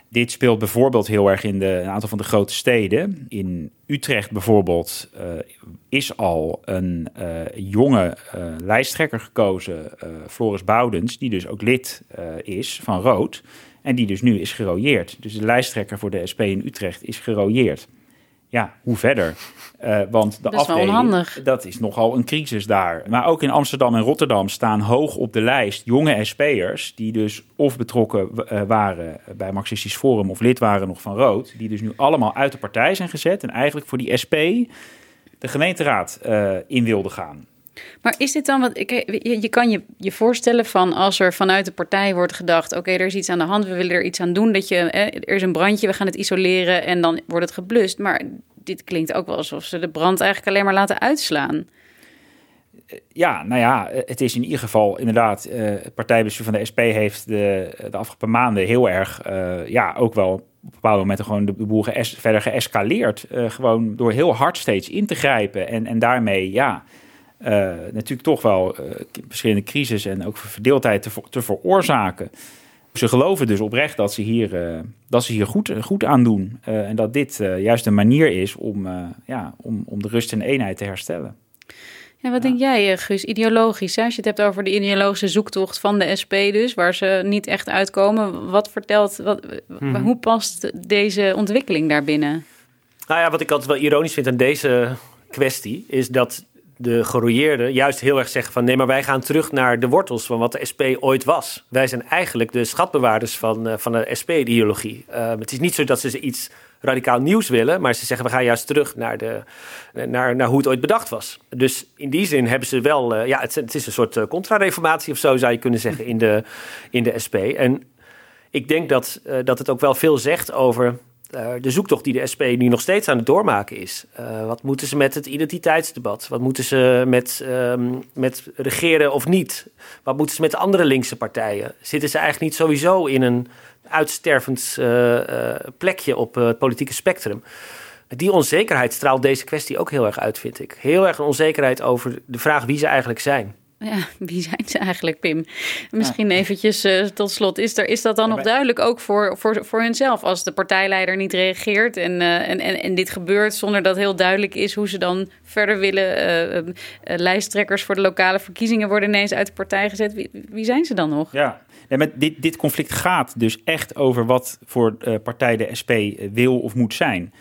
Dit speelt bijvoorbeeld heel erg in de, een aantal van de grote steden. In Utrecht bijvoorbeeld uh, is al een jonge lijsttrekker gekozen, Floris Boudens, die dus ook lid is van Rood. En die dus nu is gerooieerd. Dus de lijsttrekker voor de SP in Utrecht is gerooieerd. Ja, hoe verder? Uh, want de dat is afdeling, dat is nogal een crisis daar. Maar ook in Amsterdam en Rotterdam staan hoog op de lijst jonge SP'ers... die dus of betrokken uh, waren bij Marxistisch Forum of lid waren nog van Rood... die dus nu allemaal uit de partij zijn gezet... en eigenlijk voor die SP de gemeenteraad uh, in wilden gaan. Maar is dit dan wat? Ik, je, kan je, je voorstellen van als er vanuit de partij wordt gedacht: oké, er is iets aan de hand, we willen er iets aan doen. Dat je, er is een brandje, we gaan het isoleren en dan wordt het geblust. Maar dit klinkt ook wel alsof ze de brand eigenlijk alleen maar laten uitslaan. Ja, nou ja, het is in ieder geval inderdaad. Uh, het partijbestuur van de SP heeft de, de afgelopen maanden heel erg, ja, ook wel op bepaalde momenten gewoon de boel geës, verder geëscaleerd. Gewoon door heel hard steeds in te grijpen en, en daarmee, ja, natuurlijk toch wel verschillende crisis en ook verdeeldheid te, te veroorzaken. Ze geloven dus oprecht dat ze hier, dat ze hier goed, goed aan doen. en dat dit juist een manier is om, ja, om, om de rust en eenheid te herstellen. En wat denk jij, eh, Guus, ideologisch? Als je het hebt over de ideologische zoektocht van de SP dus, waar ze niet echt uitkomen. Wat vertelt, wat, mhm. hoe past deze ontwikkeling daarbinnen? Nou ja, wat ik altijd wel ironisch vind aan deze kwestie, is dat de gerooieerden juist heel erg zeggen van nee, maar wij gaan terug naar de wortels van wat de SP ooit was. Wij zijn eigenlijk de schatbewaarders van, uh, van de SP-ideologie. Uh, het is niet zo dat ze iets radicaal nieuws willen, maar ze zeggen we gaan juist terug naar, de, naar, naar hoe het ooit bedacht was. Dus in die zin hebben ze wel, uh, ja, het, het, is een soort contra-reformatie of zo zou je kunnen zeggen in de, in de SP. En ik denk dat, dat het ook wel veel zegt over uh, de zoektocht die de SP nu nog steeds aan het doormaken is. Uh, wat moeten ze met het identiteitsdebat? Wat moeten ze met, um, met regeren of niet? Wat moeten ze met andere linkse partijen? Zitten ze eigenlijk niet sowieso in een uitstervend uh, plekje op het politieke spectrum? Die onzekerheid straalt deze kwestie ook heel erg uit, vind ik. Heel erg een onzekerheid over de vraag wie ze eigenlijk zijn. Ja, wie zijn ze eigenlijk, Pim? Misschien eventjes uh, tot slot. Is, er, is dat dan nog duidelijk ook voor, voor, voor hunzelf? Als de partijleider niet reageert en, uh, en, en, en dit gebeurt zonder dat heel duidelijk is hoe ze dan verder willen. Uh, lijsttrekkers voor de lokale verkiezingen worden ineens uit de partij gezet. Wie, wie zijn ze dan nog? Ja, en met dit, dit conflict gaat dus echt over wat voor partij de SP wil of moet zijn.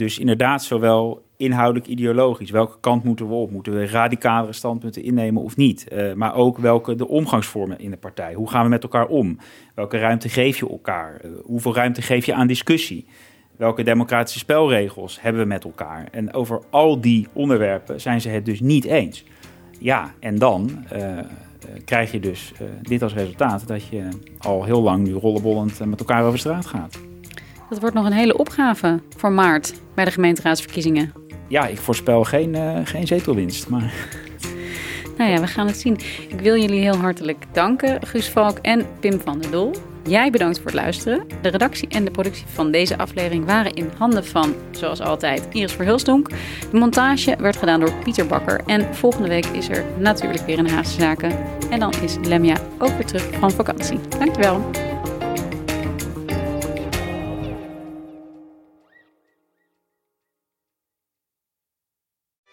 Dus inderdaad, zowel inhoudelijk ideologisch. Welke kant moeten we op? Moeten we radicalere standpunten innemen of niet? Uh, maar ook welke de omgangsvormen in de partij. Hoe gaan we met elkaar om? Welke ruimte geef je elkaar? Uh, hoeveel ruimte geef je aan discussie? Welke democratische spelregels hebben we met elkaar? En over al die onderwerpen zijn ze het dus niet eens. Ja, en dan uh, krijg je dus dit als resultaat dat je al heel lang nu rollenbollend met elkaar over straat gaat. Dat wordt nog een hele opgave voor maart bij de gemeenteraadsverkiezingen. Ja, ik voorspel geen, uh, geen zetelwinst. Maar... Nou ja, we gaan het zien. Ik wil jullie heel hartelijk danken, Guus Valk en Pim van der Dol. Jij bedankt voor het luisteren. De redactie en de productie van deze aflevering waren in handen van, zoals altijd, Iris Verhulstonk. De montage werd gedaan door Pieter Bakker. En volgende week is er natuurlijk weer een Haagse Zaken. En dan is Lemja ook weer terug van vakantie. Dankjewel.